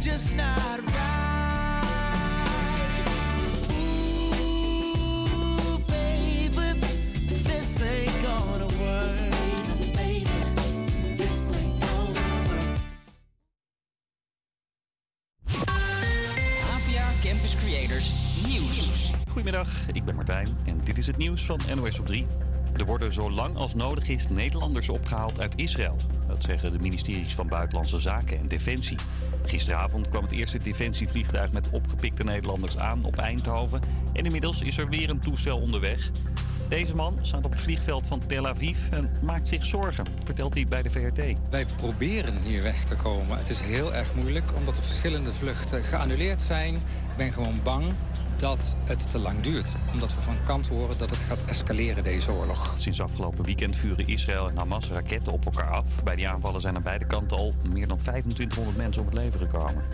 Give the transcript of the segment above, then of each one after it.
just not right. Ooh, baby, this ain't gonna work. Baby, this ain't gonna work. APA Campus Creators Nieuws. Goedemiddag, ik ben Martijn en dit is het nieuws van NOS op 3. Er worden zo lang als nodig is Nederlanders opgehaald uit Israël. Dat zeggen de ministeries van Buitenlandse Zaken en Defensie. Gisteravond kwam het eerste defensievliegtuig met opgepikte Nederlanders aan op Eindhoven. En inmiddels is er weer een toestel onderweg. Deze man staat op het vliegveld van Tel Aviv en maakt zich zorgen, vertelt hij bij de VRT. Wij proberen hier weg te komen. Het is heel erg moeilijk omdat er verschillende vluchten geannuleerd zijn. Ik ben gewoon bang dat het te lang duurt. Omdat we van kant horen dat het gaat escaleren, deze oorlog. Sinds afgelopen weekend vuren Israël en Hamas raketten op elkaar af. Bij die aanvallen zijn aan beide kanten al meer dan 2500 mensen om het leven gekomen.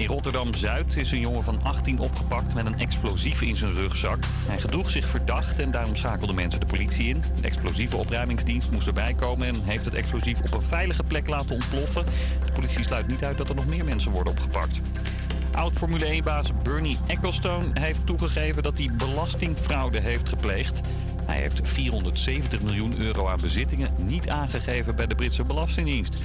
In Rotterdam-Zuid is een jongen van 18 opgepakt met een explosief in zijn rugzak. Hij gedroeg zich verdacht en daarom schakelden mensen de politie in. De explosieve opruimingsdienst moest erbij komen en heeft het explosief op een veilige plek laten ontploffen. De politie sluit niet uit dat er nog meer mensen worden opgepakt. Oud-Formule 1-baas Bernie Ecclestone heeft toegegeven dat hij belastingfraude heeft gepleegd. Hij heeft 470 miljoen euro aan bezittingen niet aangegeven bij de Britse Belastingdienst.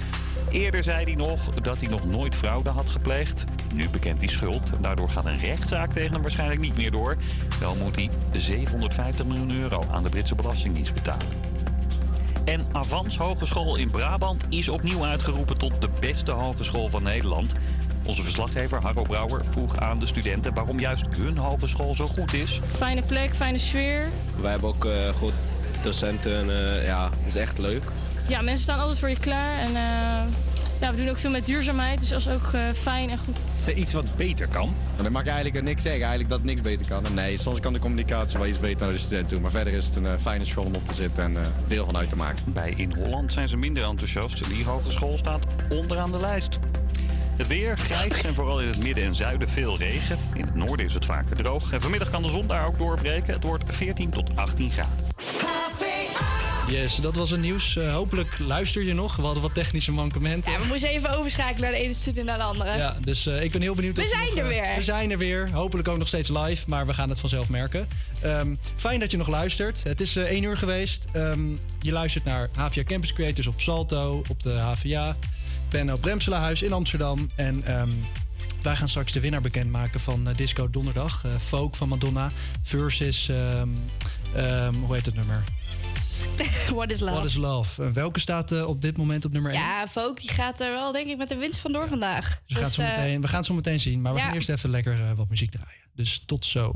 Eerder zei hij nog dat hij nog nooit fraude had gepleegd. Nu bekent hij schuld daardoor gaat een rechtszaak tegen hem waarschijnlijk niet meer door. Wel moet hij 750 miljoen euro aan de Britse Belastingdienst betalen. En Avans Hogeschool in Brabant is opnieuw uitgeroepen tot de beste hogeschool van Nederland. Onze verslaggever Harro Brouwer vroeg aan de studenten waarom juist hun hogeschool zo goed is. Fijne plek, fijne sfeer. Wij hebben ook eh, goed docenten. eh, ja, het is echt leuk. Ja, mensen staan altijd voor je klaar. En eh, ja, we doen ook veel met duurzaamheid. Dus dat is ook eh, fijn en goed. Is er iets wat beter kan? Maar dan mag je eigenlijk niks zeggen, eigenlijk dat niks beter kan. Nee, soms kan de communicatie wel iets beter naar de student toe. Maar verder is het een fijne school om op te zitten en eh, deel van uit te maken. Bij In Holland zijn ze minder enthousiast. Die hogeschool staat onderaan de lijst. Het weer grijs en vooral in het midden en zuiden veel regen. In het noorden is het vaker droog. En vanmiddag kan de zon daar ook doorbreken. Het wordt 14 tot 18 graden. Yes, dat was het nieuws. Eh, hopelijk luister je nog. We hadden wat technische mankementen. Ja, we moesten even overschakelen naar de ene studie naar de andere. Ja, dus eh, ik ben heel benieuwd. We of zijn nog, er eh, weer. We zijn er weer. Hopelijk ook nog steeds live, maar we gaan het vanzelf merken. Ehm, fijn dat je nog luistert. Het is 1 uur geweest. Ehm, je luistert naar HVA Campus Creators op Salto, op de HVA. Ik ben op Remselaarhuis in Amsterdam. En ehm, wij gaan straks de winnaar bekendmaken van eh, Disco Donderdag. eh Folk van Madonna versus... ehm, ehm, hoe heet het nummer? What is love? What is Love. Eh, welke staat op dit moment op nummer 1? Ja, Foki gaat er wel denk ik met de winst vandoor vandaag. Dus we, gaan het zo meteen, we gaan het zo meteen zien. Maar we ja. gaan eerst even lekker wat muziek draaien. Dus tot zo.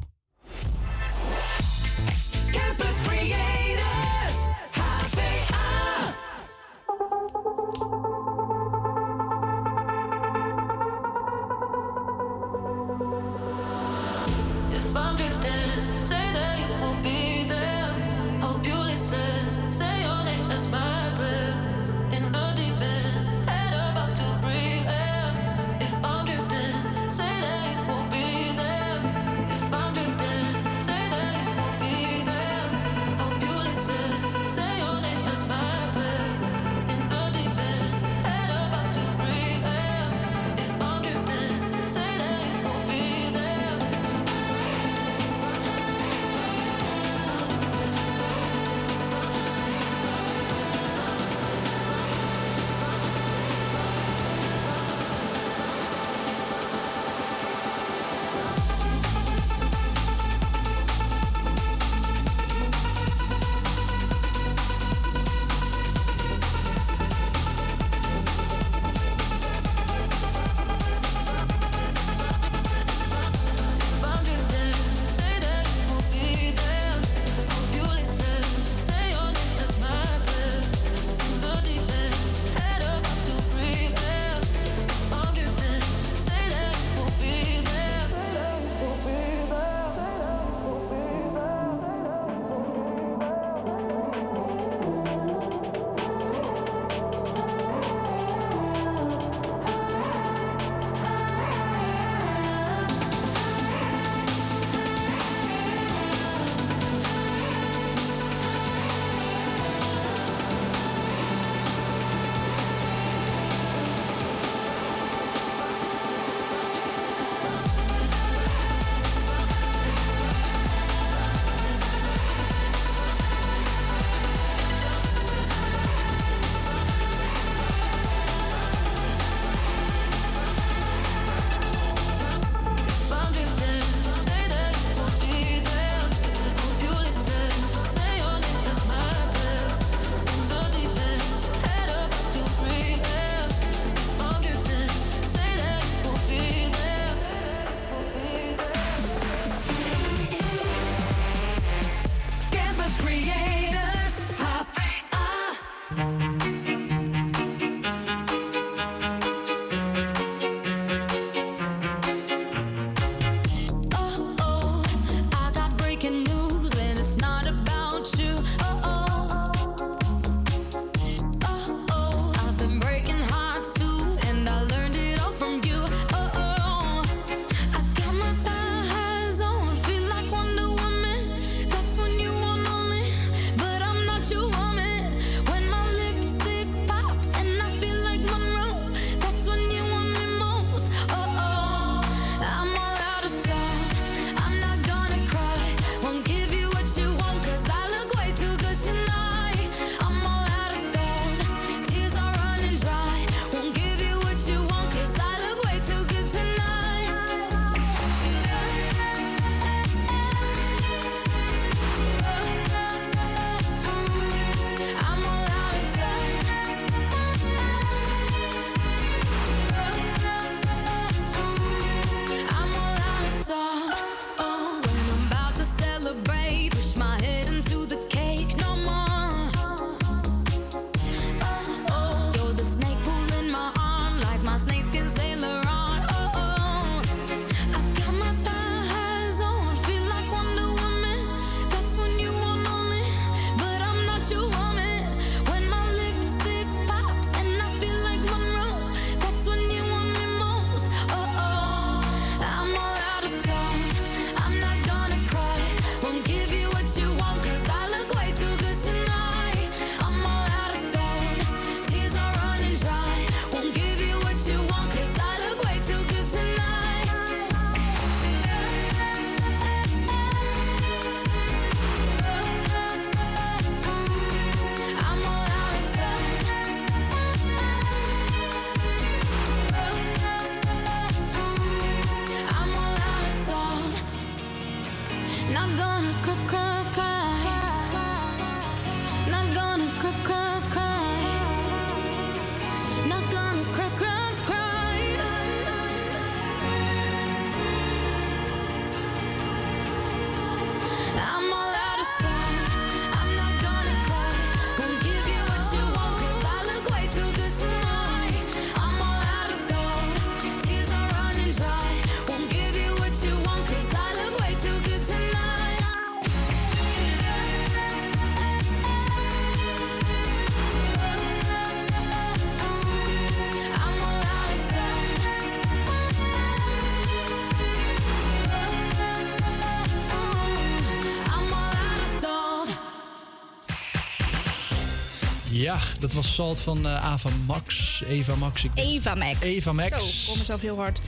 Dat was Salt van eh, Ava Max. Eva Max. Ik Eva Max. Eva Max. Zo, ik hoor mezelf heel hard.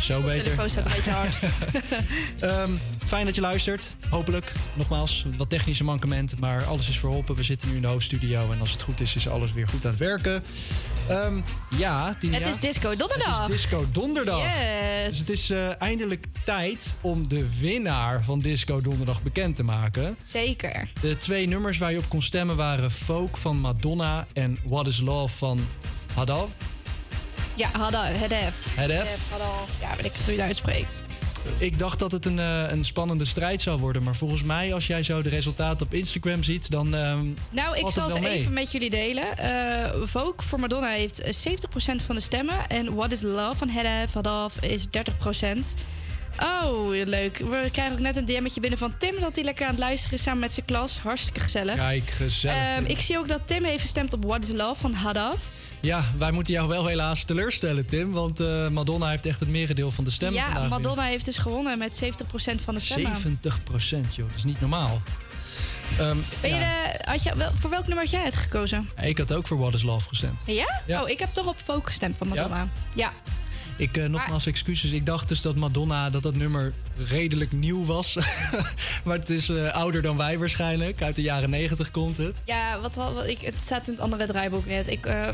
Zo De beter. telefoon staat een beetje hard. Ehm, fijn dat je luistert. Hopelijk. Nogmaals, wat technische mankementen. Maar alles is verholpen. We zitten nu in de hoofdstudio. En als het goed is, is alles weer goed aan het werken. Ehm, ja. Het is Disco Donderdag. Het is Disco Donderdag. Yes. Dus het is eh, eindelijk tijd om de winnaar van Disco Donderdag bekend te maken. Zeker. De twee nummers waar je op kon stemmen waren Folk van Madonna en What is Love van Hadal. Ja, Hadda, Hedef. Hedef. Hadal. Ja, weet ik hoe je het uitspreekt. Ik dacht dat het een, eh, een spannende strijd zou worden. Maar volgens mij, als jij zo de resultaten op Instagram ziet, dan. ehm, Nou, ik zal ze mee. even met jullie delen. Eh Vogue voor Madonna heeft eh, 70% van de stemmen. En What is Love van Hedef Hadaf is 30%. Oh, leuk. We krijgen ook net een DM'tje binnen van Tim... dat hij lekker aan het luisteren is samen met zijn klas. Hartstikke gezellig. Kijk, gezellig. Ehm, ik zie ook dat Tim heeft gestemd op What is Love van Hadaf. Ja, wij moeten jou wel helaas teleurstellen, Tim. Want eh, Madonna heeft echt het merendeel van de stemmen Ja, Madonna heeft dus gewonnen met 70% van de stemmen. 70% joh. Dat is niet normaal. Ehm, Ben je ja, de, had je, wel, voor welk nummer had jij het gekozen? Ik had ook voor What is Love gestemd. Ja? Ja. Oh, ik heb toch op Vogue gestemd van Madonna. Ja. Ik, eh, nogmaals excuses. Ik dacht dus dat Madonna, dat dat nummer redelijk nieuw was. maar het is eh, ouder dan wij waarschijnlijk. Uit de jaren 90 komt het. Ja, wat, wat ik, het staat in het andere draaiboek net. Ik, eh,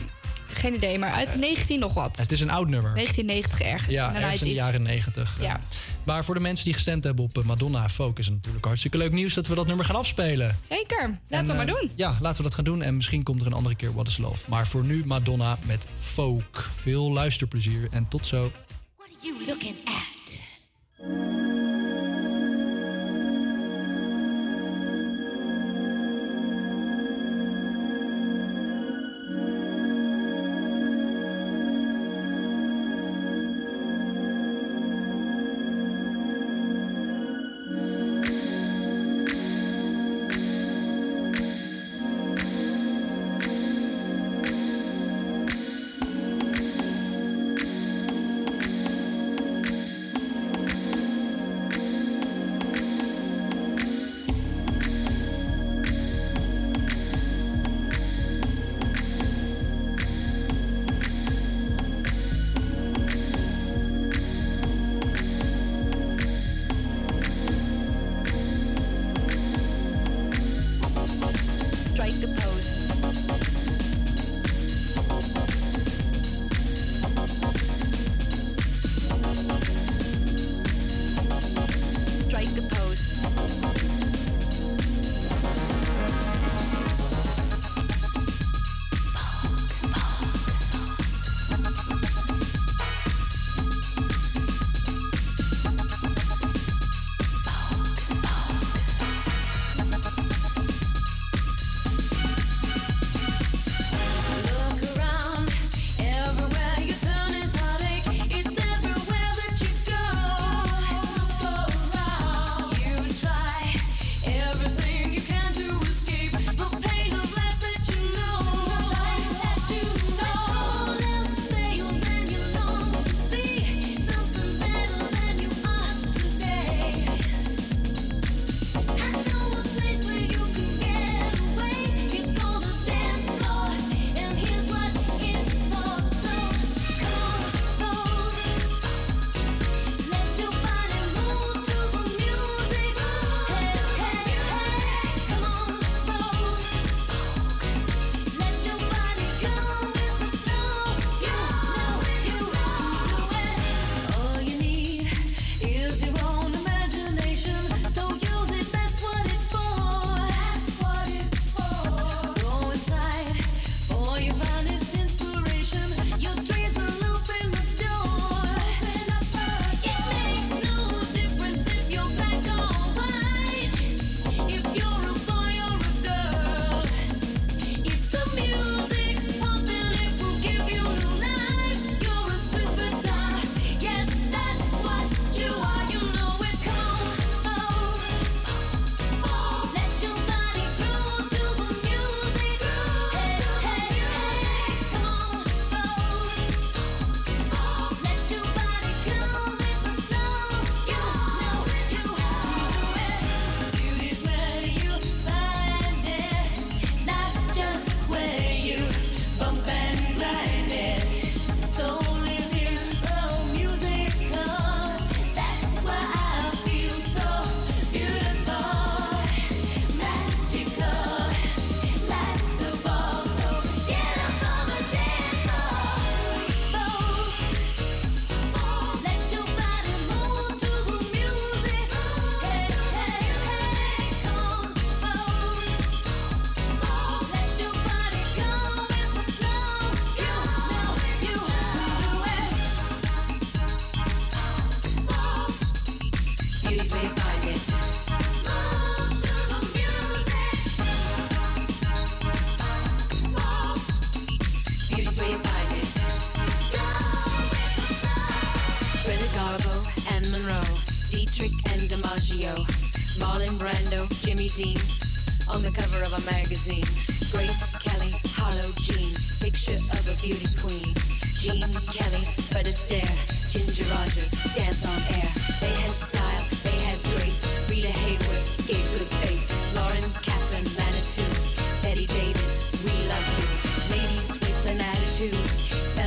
geen idee, maar uit 19 nog wat. Het is een oud nummer. 1990 ergens. Ja, in de ergens in de 90s. jaren 90. Ja. Maar voor de mensen die gestemd hebben op eh, Madonna Focus... is het natuurlijk hartstikke leuk nieuws dat we dat nummer gaan afspelen. Zeker, laten En, we maar eh, doen. Ja, laten we dat gaan doen. En misschien komt er een andere keer What is Love. Maar voor nu Madonna met Folk. Veel luisterplezier en tot zo. you looking at?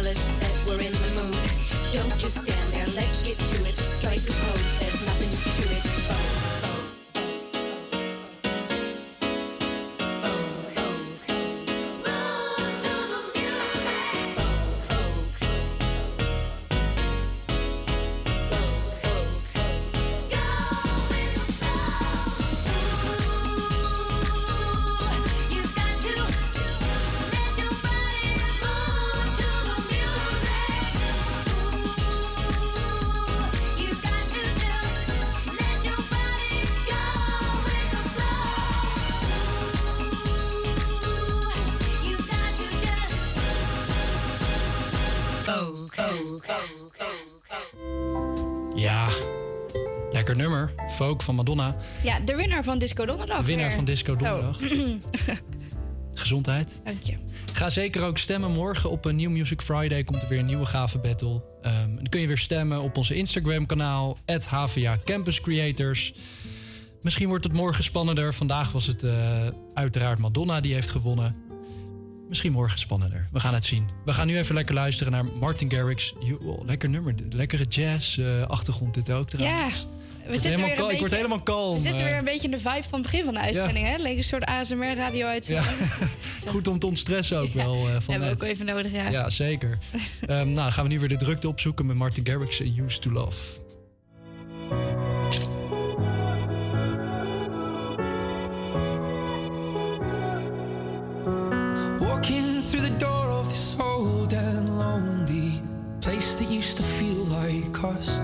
Fellas that were in the mood. Don't just stand there, let's get to it. Strike a pose, there's nothing to it. Van Madonna. Ja, de winnaar van Disco Donderdag. Winnaar weer. van Disco Donderdag. Oh. Gezondheid. Dank je. Ga zeker ook stemmen. Morgen op een New Music Friday komt er weer een nieuwe gave battle. Ehm, dan kun je weer stemmen op onze Instagram kanaal. HVA Campus Creators. Misschien wordt het morgen spannender. Vandaag was het eh, uiteraard Madonna die heeft gewonnen. Misschien morgen spannender. We gaan het zien. We gaan nu even lekker luisteren naar Martin Garrix. Oh, lekker nummer. Lekkere jazz. eh, achtergrond dit ook Ja, trouwens. We Word zitten helemaal weer een kal- ik word beetje- helemaal kalm. We zitten eh. weer een beetje in de vibe van het begin van de uitzending, hè? Leek een soort ASMR-radio uitzending. Goed om te ontstressen ook wel eh, van Hebben we ook even nodig, ja. Ja, zeker. Ehm, nou, dan gaan we nu weer de drukte opzoeken met Martin Garrix en Used to Love. Walking through the door of this old and lonely place that used to feel like us.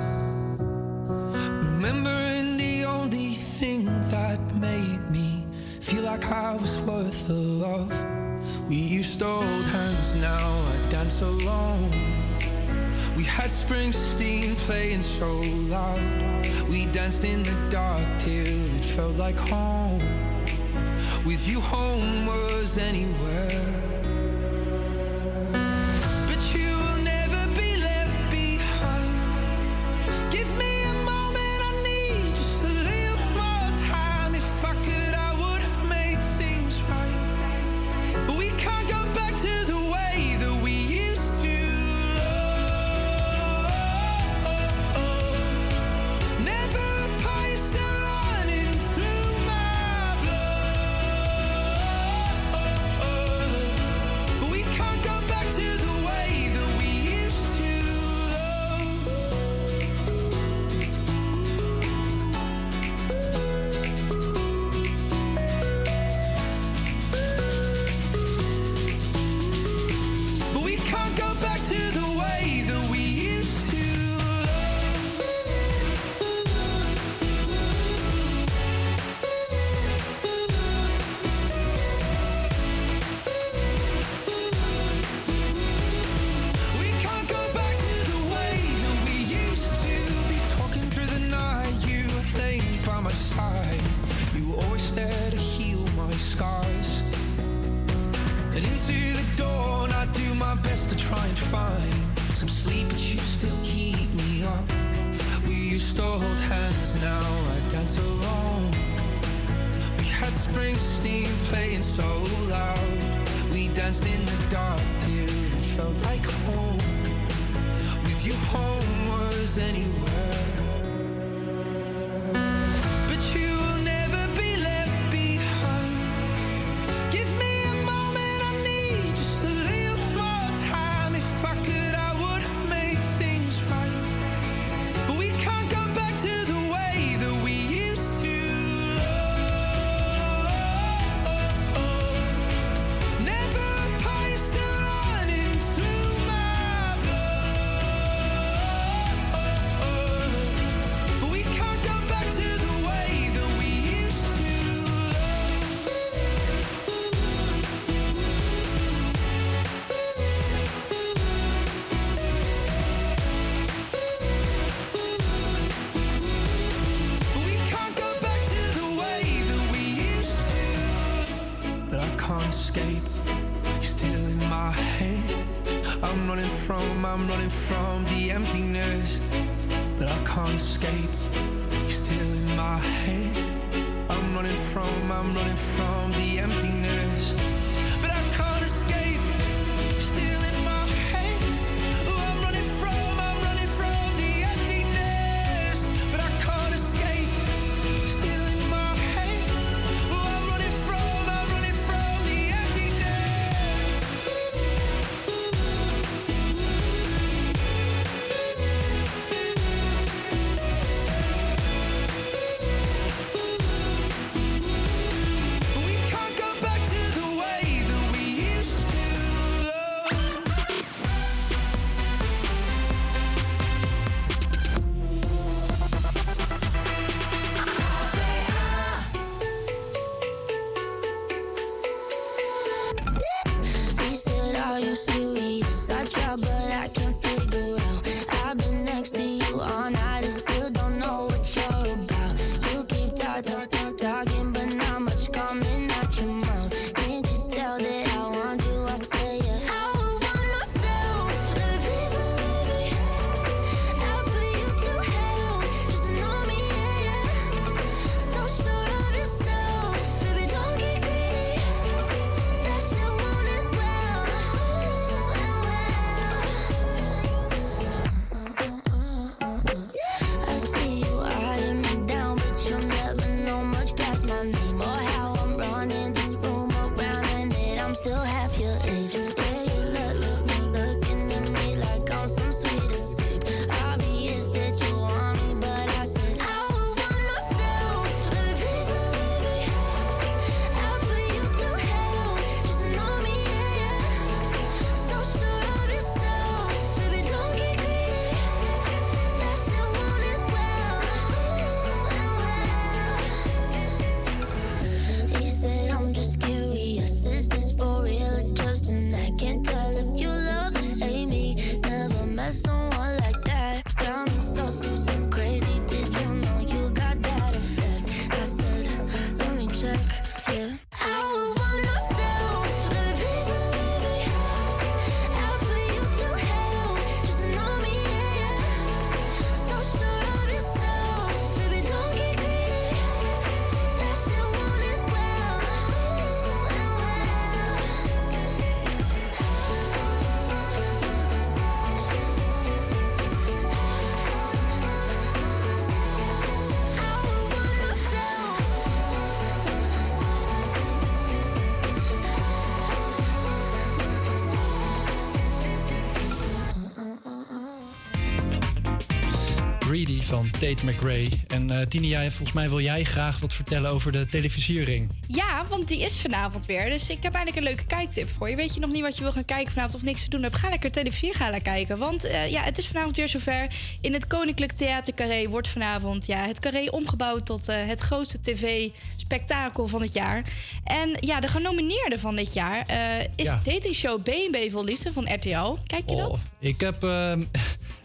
Made me feel like I was worth the love. We used to hold hands, now I dance alone. We had Springsteen playing so loud. We danced in the dark till it felt like home. With you, home was anywhere. Was anywhere. From, the emptiness. But I can't escape, Tate McRae. En eh Tini, jij, volgens mij wil jij graag wat vertellen over de televisiering. Ja, want die is vanavond weer. Dus ik heb eigenlijk een leuke kijktip voor je. Weet je nog niet wat je wil gaan kijken vanavond of niks te doen hebt? Ga lekker televisie gaan kijken. Want eh, ja, het is vanavond weer zover. In het Koninklijk Theater Carré wordt vanavond ja, het Carré omgebouwd tot eh, het grootste tv-spektakel van het jaar. En ja, de genomineerde van dit jaar is Ja. datingshow B&B Vol Liefde van RTL. Kijk je Oh, dat? ik heb...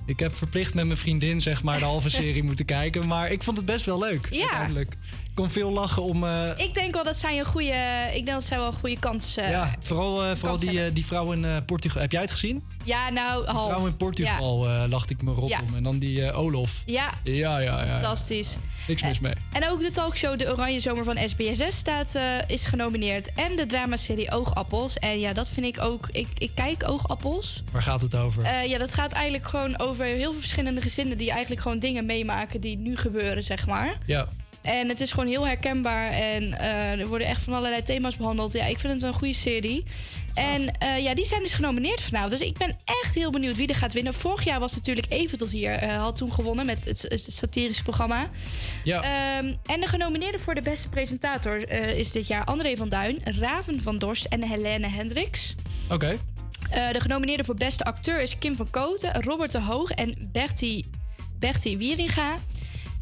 Ik heb verplicht met mijn vriendin zeg maar de halve serie moeten kijken. Maar ik vond het best wel leuk. Ja. Uiteindelijk. Ik kon veel lachen om... eh, Ik denk wel dat zij een goede, ik denk dat zij wel een goede kans. eh, ja, vooral, eh, vooral die, die vrouw in Portugal. Heb jij het gezien? Ja, nou, half. vrouw in Portugal eh, lachte ik me rot Ja. om. En dan die eh, Olof. Ja, Ja, ja, ja. fantastisch. Niks mis mee. En ook de talkshow De Oranje Zomer van SBSS staat, eh, is genomineerd. En de dramaserie Oogappels. En ja, dat vind ik ook... Ik, ik kijk Oogappels. Waar gaat het over? Eh, ja, dat gaat eigenlijk gewoon over heel veel verschillende gezinnen... die eigenlijk gewoon dingen meemaken die nu gebeuren, zeg maar. ja. En het is gewoon heel herkenbaar. En eh, er worden echt van allerlei thema's behandeld. Ja, ik vind het wel een goede serie. En eh, ja, die zijn dus genomineerd vanavond. Dus ik ben echt heel benieuwd wie er gaat winnen. Vorig jaar was natuurlijk Even tot hier. eh, had toen gewonnen met het, het satirische programma. Ja. Ehm, en de genomineerde voor de beste presentator is dit jaar André van Duin, Raven van Dorst en Helene Hendricks. Oké. De genomineerde voor beste acteur is Kim van Koten, Robert de Hoog en Bertie, Bertie Wieringa.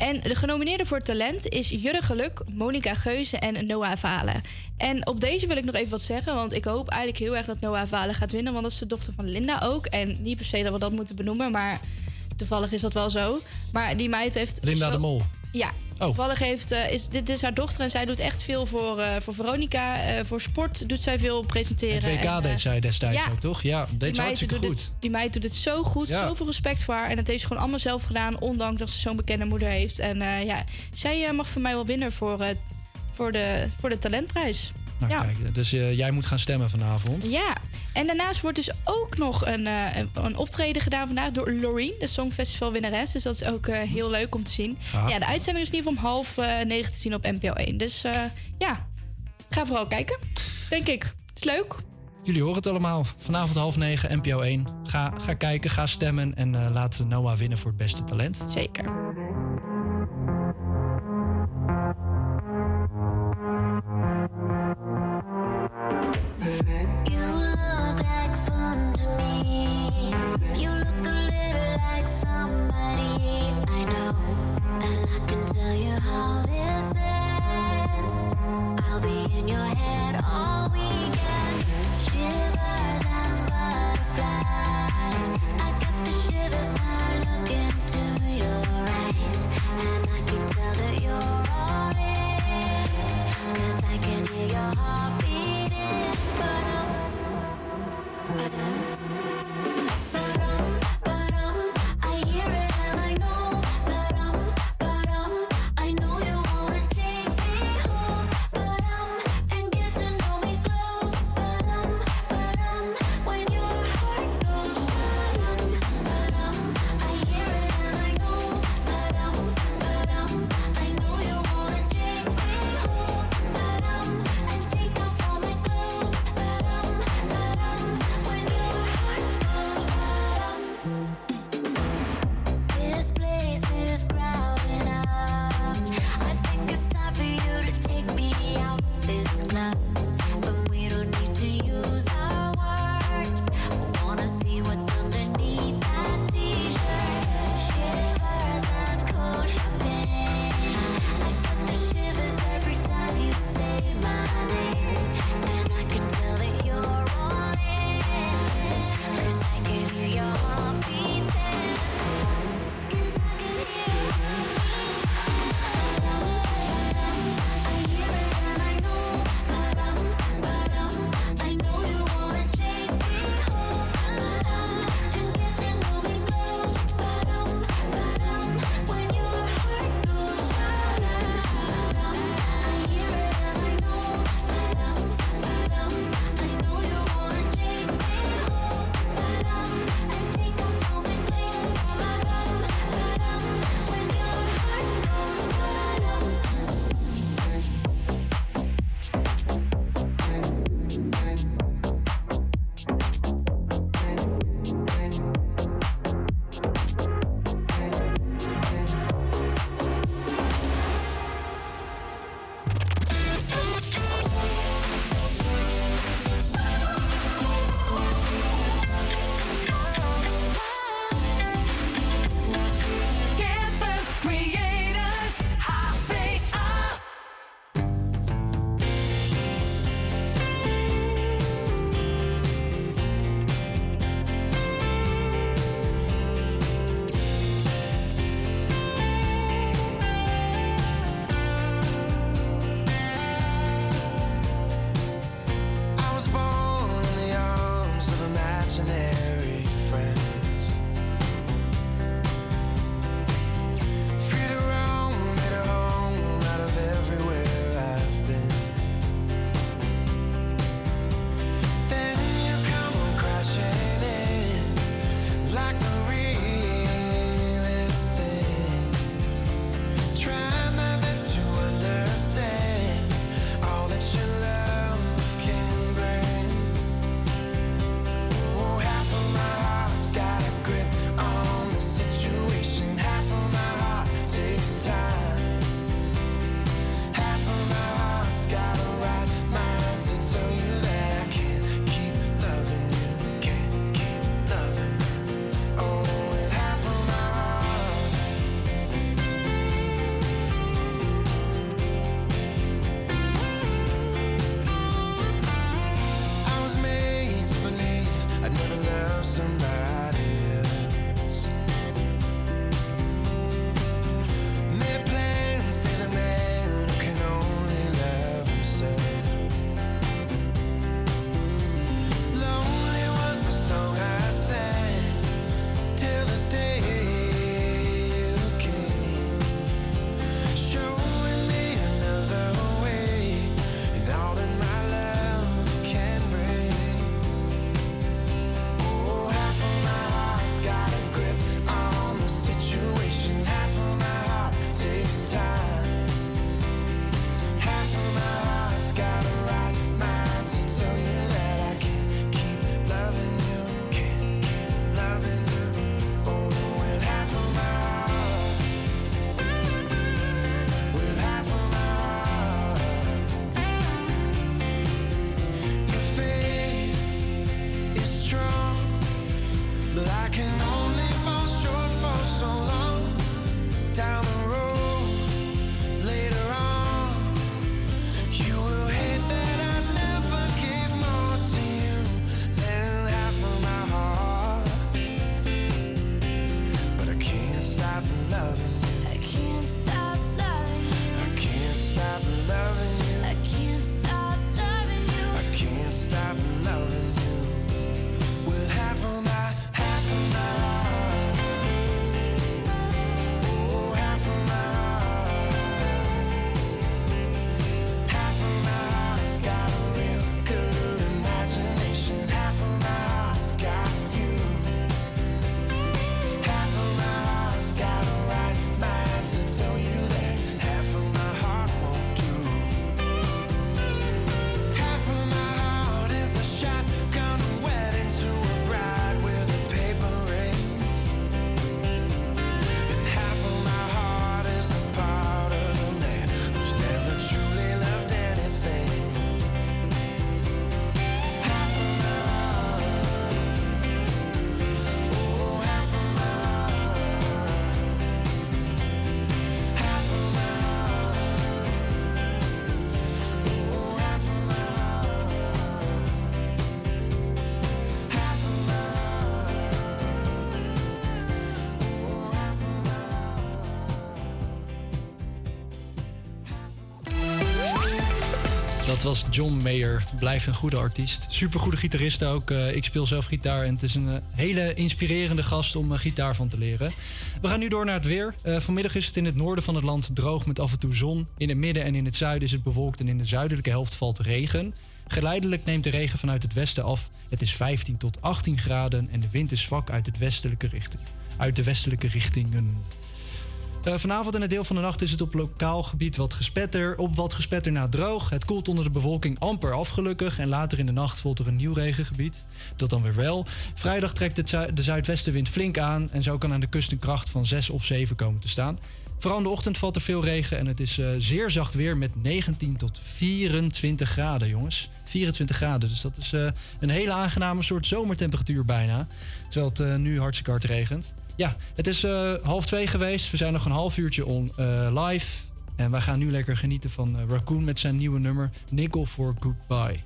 En de genomineerde voor talent is Jurre Geluk, Monica Geuze en Noah Valen. En op deze wil ik nog even wat zeggen, want ik hoop eigenlijk heel erg dat Noah Valen gaat winnen, want dat is de dochter van Linda ook. En niet per se dat we dat moeten benoemen, maar toevallig is dat wel zo. Maar die meid heeft... Linda de Mol. Ja, Oh. toevallig heeft, eh, is, dit is haar dochter en zij doet echt veel voor, eh, voor Veronica. Eh, voor sport doet zij veel presenteren. Het WK en, eh, deed zij destijds ja. ook, toch? Ja, deed ze hartstikke goed. Het, die meid doet het zo goed, Ja. zoveel respect voor haar. En dat heeft ze gewoon allemaal zelf gedaan, ondanks dat ze zo'n bekende moeder heeft. En ja, zij mag voor mij wel winnen voor, voor, de, voor de talentprijs. Nou, ja. kijk, dus jij moet gaan stemmen vanavond. Ja, en daarnaast wordt dus ook nog een, eh, een, optreden gedaan vandaag door Loreen, de Songfestival winnares. Dus dat is ook eh, heel leuk om te zien. Ah. Ja, de uitzending is in ieder geval om half eh, negen te zien op NPO 1. Dus ja, ga vooral kijken, denk ik. Is leuk. Jullie horen het allemaal. Vanavond half negen, NPO 1. Ga, ga kijken, ga stemmen en laat Noah winnen voor het beste talent. Zeker. Dat was John Mayer. Blijft een goede artiest. Supergoede gitarist ook. Eh, ik speel zelf gitaar en het is een eh, hele inspirerende gast om eh, gitaar van te leren. We gaan nu door naar het weer. Vanmiddag is het in het noorden van het land droog met af en toe zon. In het midden en in het zuiden is het bewolkt en in de zuidelijke helft valt regen. Geleidelijk neemt de regen vanuit het westen af. Het is 15 tot 18 graden en de wind is zwak uit, het westelijke richting, uit de westelijke richtingen. Eh, vanavond en het deel van de nacht is het op lokaal gebied wat gespetter. Op wat gespetter na droog. Het koelt onder de bevolking amper af gelukkig. En later in de nacht volgt er een nieuw regengebied. Dat dan weer wel. Vrijdag trekt de zuidwestenwind flink aan. En zo kan aan de kust een kracht van 6 of 7 komen te staan. Vooral in de ochtend valt er veel regen. En het is eh, zeer zacht weer met 19 tot 24 graden, jongens. 24 graden. Dus dat is eh, een hele aangename soort zomertemperatuur bijna. Terwijl het nu hartstikke hard regent. Ja, het is eh, half twee geweest. We zijn nog een half uurtje on, eh, live. En wij gaan nu lekker genieten van eh, Raccoon met zijn nieuwe nummer Nickel for Goodbye.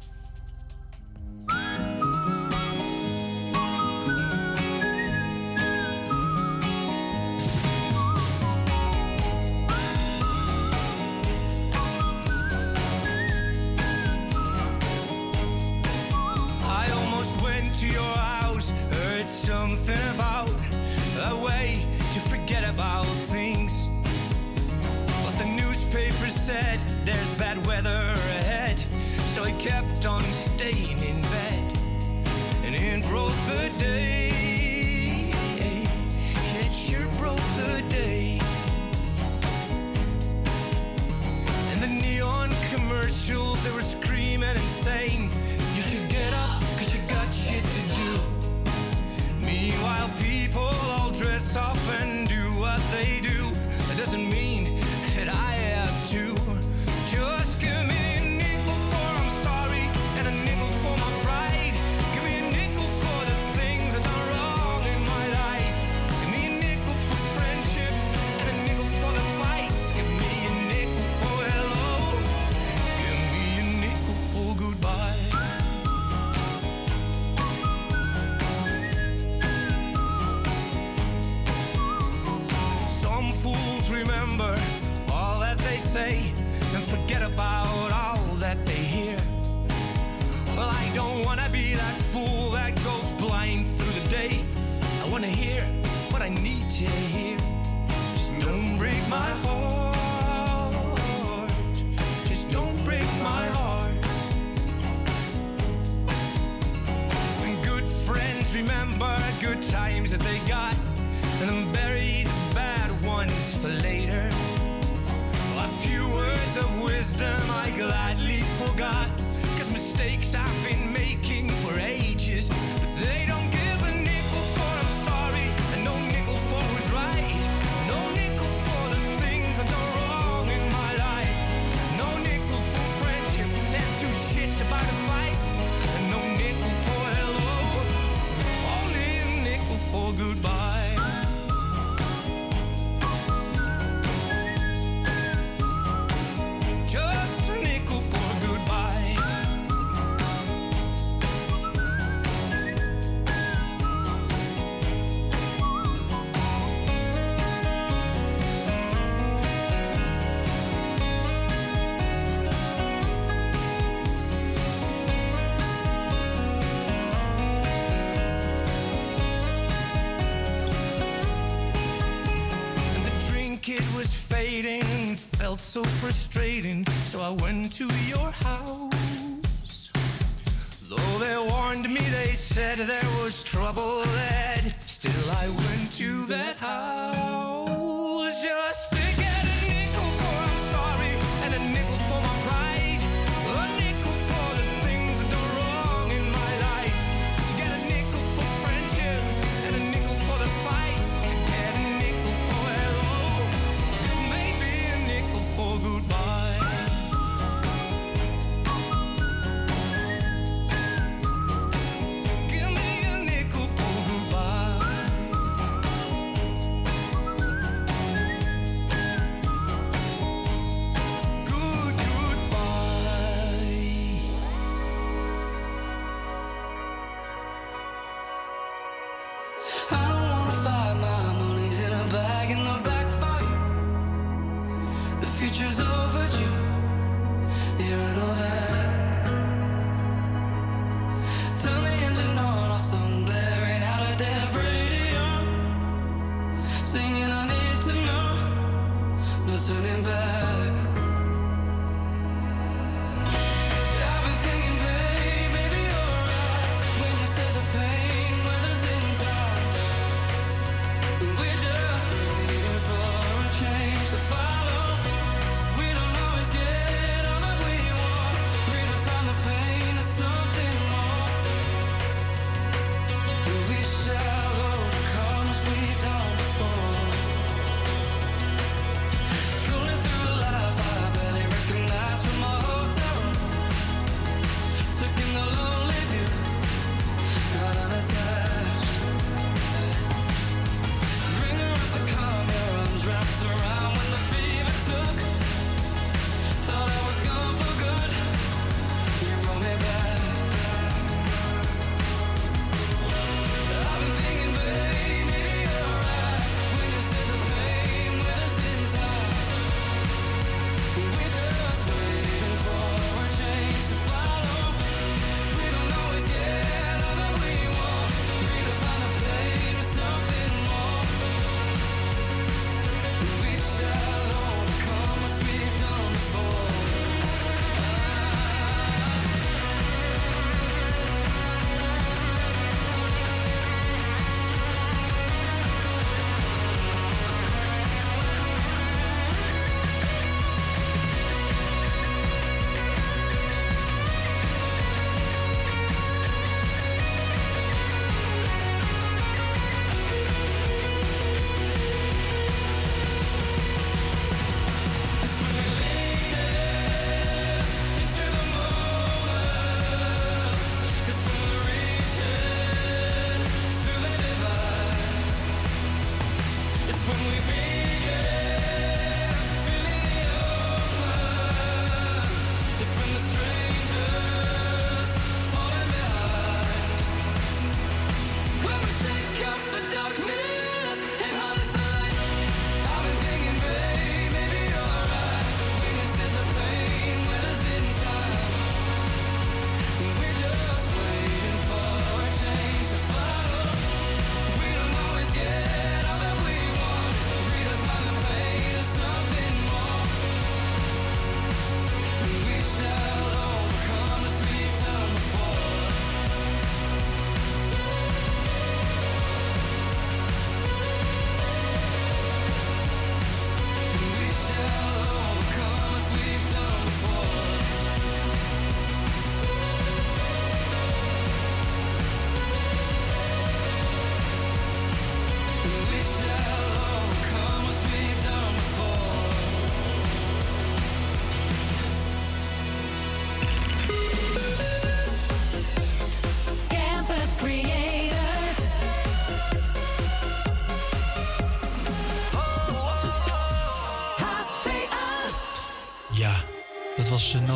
Felt so frustrating. So I went to your house. Though they warned me, they said there was trouble ahead. Still, I went to that house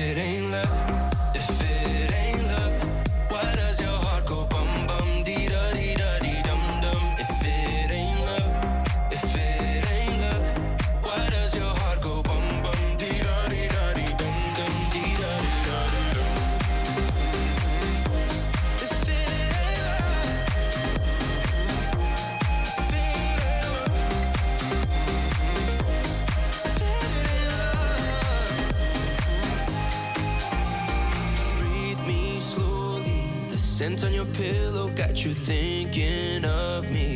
it ain't love. pillow got you thinking of me.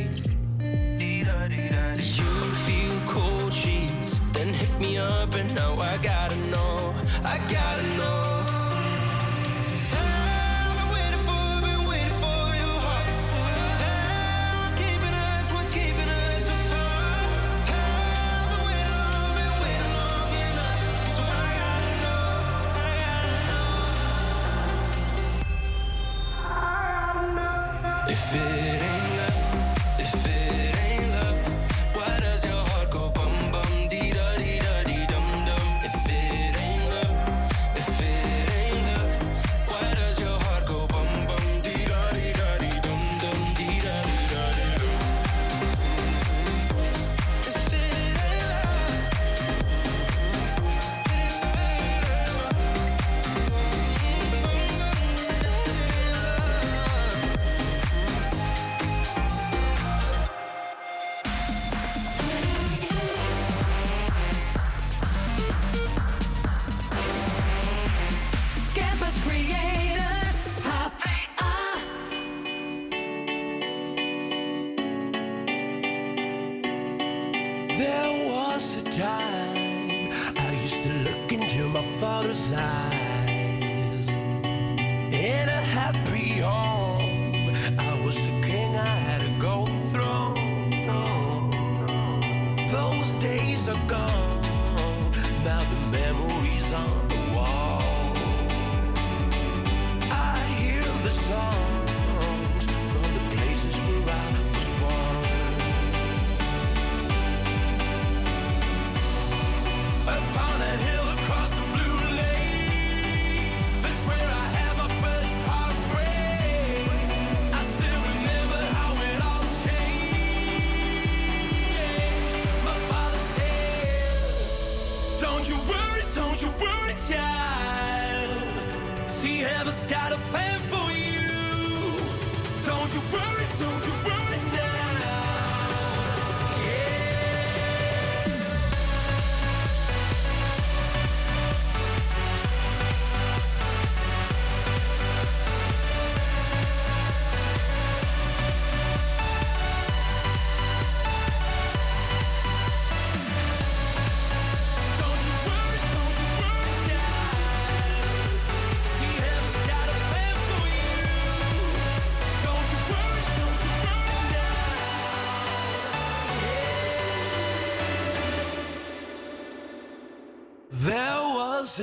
There was a time I used to look into my father's eyes. got a pay.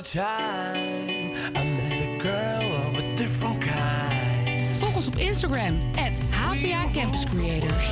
the time I met a girl of a different kind. Volg ons op Instagram, at HVA Campus Creators.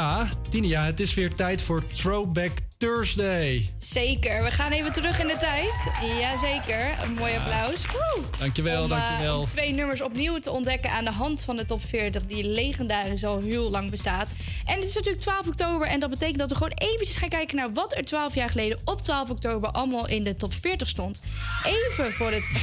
Ja, Tine, ja, het is weer tijd voor Throwback Thursday. Zeker. We gaan even terug in de tijd. Jazeker. Een mooi applaus. Woe! Dankjewel, om, eh, dankjewel. om twee nummers opnieuw te ontdekken aan de hand van de top 40, die legendarisch al heel lang bestaat. Is natuurlijk 12 oktober en dat betekent dat we gewoon eventjes gaan kijken naar wat er 12 jaar geleden op 12 oktober allemaal in de top 40 stond. Even voor het.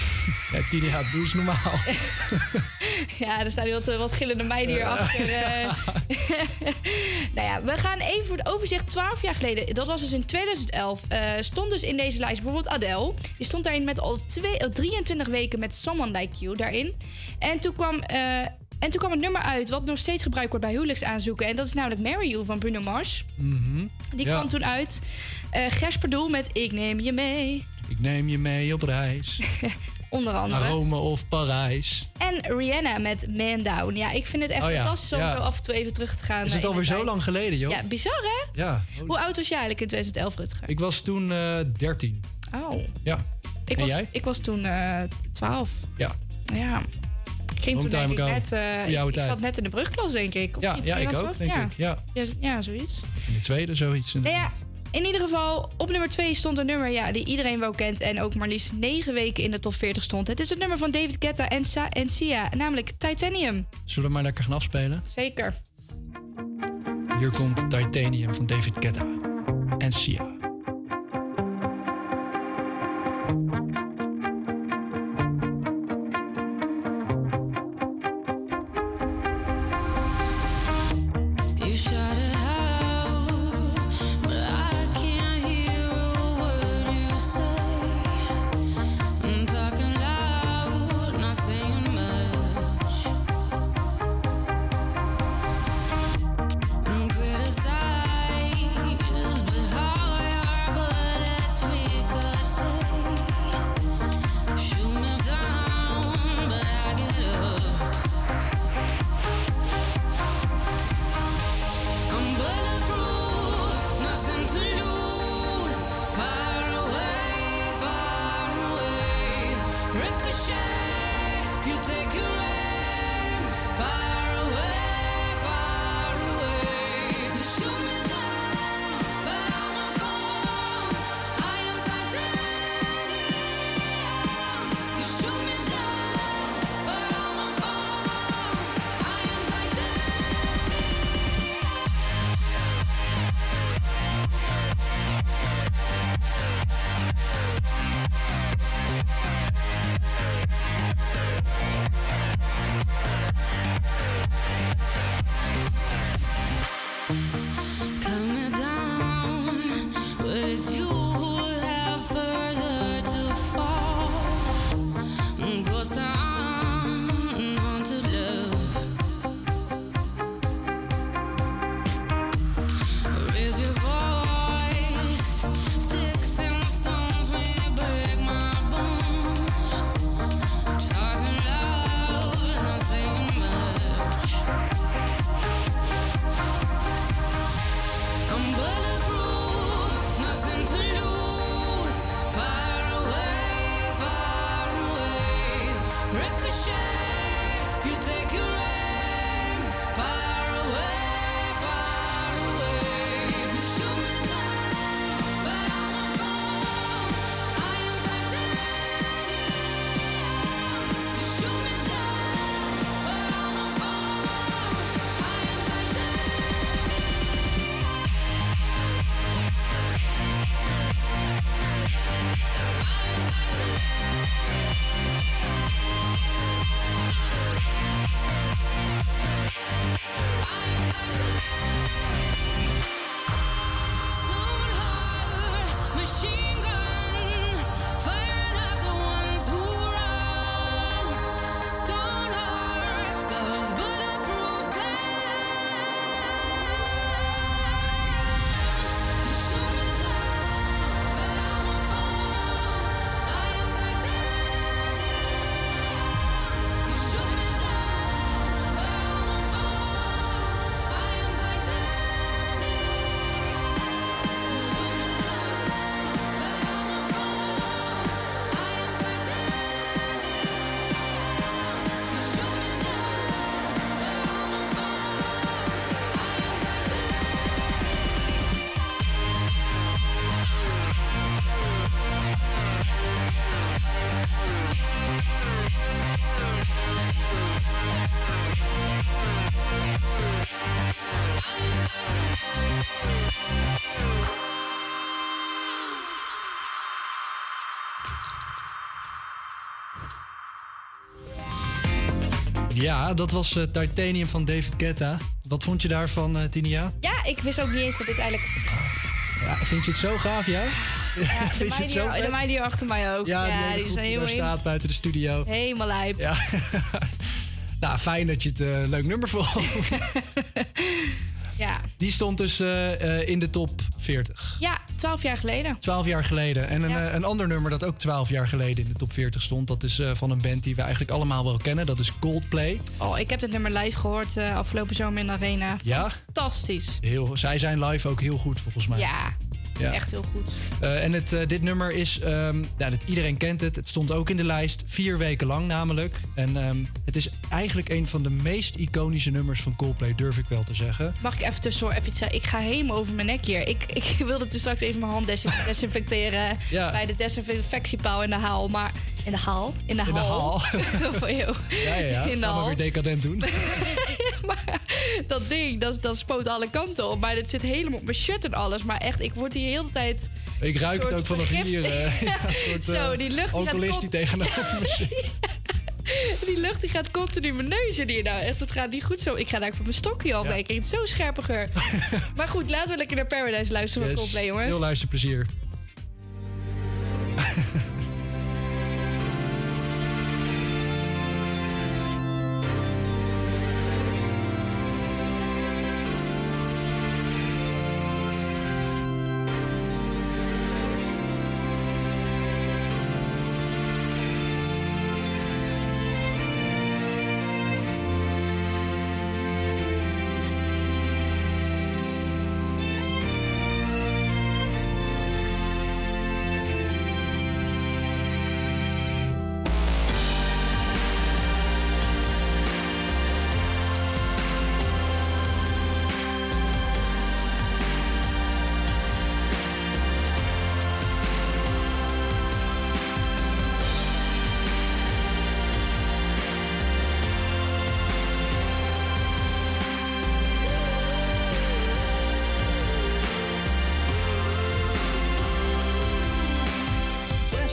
Ja, ja, doe eens normaal. Ja, er staan hier wat, eh, wat gillende meiden hier achter. eh. nou ja, we gaan even voor het overzicht. 12 jaar geleden, dat was dus in 2011, eh, stond dus in deze lijst bijvoorbeeld Adele. Die stond daarin met al twee, al 23 weken met Someone Like You daarin. En toen kwam... eh, en toen kwam het nummer uit wat nog steeds gebruikt wordt bij huwelijksaanzoeken. En dat is namelijk Marry You van Bruno Mars. Mhm. Die Ja. kwam toen uit. Eh Gers Doel met Ik neem je mee. Ik neem je mee op reis. Onder andere. Rome of Parijs. En Rihanna met Man Down. Ja, ik vind het echt Oh ja, fantastisch om ja. zo af en toe even terug te gaan. Is eh, het alweer zo lang geleden, joh? Ja, bizar hè? Ja. Hoe oud was jij eigenlijk in 2011, Rutger? Ik was toen eh 13. Oh. Ja. Ik en was, jij? ik was toen eh 12. Ja. Ja. Ik ging toen denk ik net... eh, ik, zat net in de brugklas, denk ik. Of Ja, niet? ja, ik ook, denk ja. ik. Ja. Ja, ja, zoiets. In de tweede, zoiets. Nou ja, in ieder geval, op nummer 2 stond een nummer ja, die iedereen wel kent... en ook maar liefst 9 weken in de top 40 stond. Het is het nummer van David Guetta en, Sa en Sia, namelijk Titanium. Zullen we maar lekker gaan afspelen? Zeker. Hier komt Titanium van David Guetta en Sia. Ja, dat was eh, Titanium van David Guetta. Wat vond je daarvan, eh Tinia? Ja, ik wist ook niet eens dat dit eigenlijk... Ja, vind je het zo gaaf, ja? Ja, de vind je het meiden zo hier, de vet? meiden hier achter mij ook. Ja, Ja, die, die zijn die helemaal, staat buiten de studio. helemaal lijp. Ja. nou, fijn dat je het eh, leuk nummer vond. Ja. Die stond dus in de top 40. 12 jaar geleden. 12 jaar geleden. En een, Ja. eh, een ander nummer dat ook 12 jaar geleden in de top 40 stond... dat is eh, van een band die we eigenlijk allemaal wel kennen. Dat is Coldplay. Oh, ik heb dit nummer live gehoord eh, afgelopen zomer in de arena. Ja? Fantastisch. Heel, zij zijn live ook heel goed, volgens mij. Ja, Ja. echt heel goed. Eh, en het, eh, dit nummer is, ehm, ja, dat, iedereen kent het. Het stond ook in de lijst, vier weken lang namelijk. En ehm, het is eigenlijk een van de meest iconische nummers van Coldplay, durf ik wel te zeggen. Mag ik even tussendoor even iets zeggen? Ik ga helemaal over mijn nek hier. Ik, ik wilde dus straks even mijn hand desin- desinfecteren Ja. bij de desinfectiepaal in de haal. Maar in de haal? In de In de hal. hal. Voor jou. Ja, ja, ja. In de Gaan we weer decadent doen. Dat ding, dat, dat spoot alle kanten op. Maar het zit helemaal op mijn shirt en alles. Maar echt, ik word hier heel de tijd... Ik ruik het ook vanaf hier. ja, soort, Zo, eh, die lucht die gaat die tegenover. Die lucht die gaat continu mijn neus in hier. Nou, echt, het gaat niet goed zo. Ik ga daar voor mijn stokje af, Ja. Het is zo'n scherpe geur. maar goed, laten we lekker naar Paradise luisteren van Yes. Coldplay, jongens. Heel luisterplezier.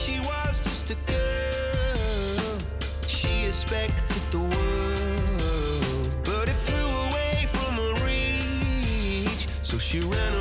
She was just a girl, she expected the world, but it flew away from her reach. So she ran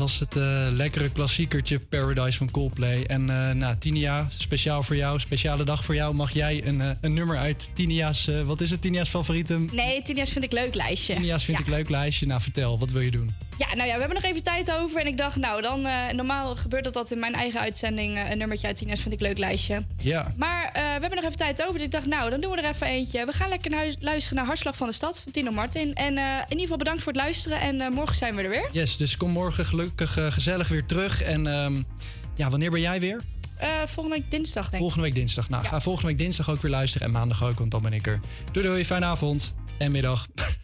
was het eh, lekkere klassiekertje Paradise van Coldplay. En eh nou, Tinia, speciaal voor jou, speciale dag voor jou, mag jij een, eh, een nummer uit Tinia's, wat is het, Tinia's favoriete? Nee, Tinia's vind ik leuk lijstje. Tinia's vind ja. ik leuk lijstje. Nou, vertel, wat wil je doen? Ja, nou ja, we hebben nog even tijd over. En ik dacht, nou, dan normaal gebeurt dat dat in mijn eigen uitzending. een nummertje uit Tina's vind ik leuk lijstje. Ja. Maar hebben nog even tijd over. Dus ik dacht, nou, dan doen we er even eentje. We gaan lekker naar huis- luisteren naar Hartslag van de Stad van Tino Martin. En eh, in ieder geval bedankt voor het luisteren. En eh, morgen zijn we er weer. Yes, dus kom morgen gelukkig eh, gezellig weer terug. En ehm, ja, wanneer ben jij weer? Volgende week dinsdag, denk ik. Volgende week dinsdag. Nou, ga volgende week dinsdag ook weer luisteren. En maandag ook, want dan ben ik er. Doei doei, fijne avond en middag.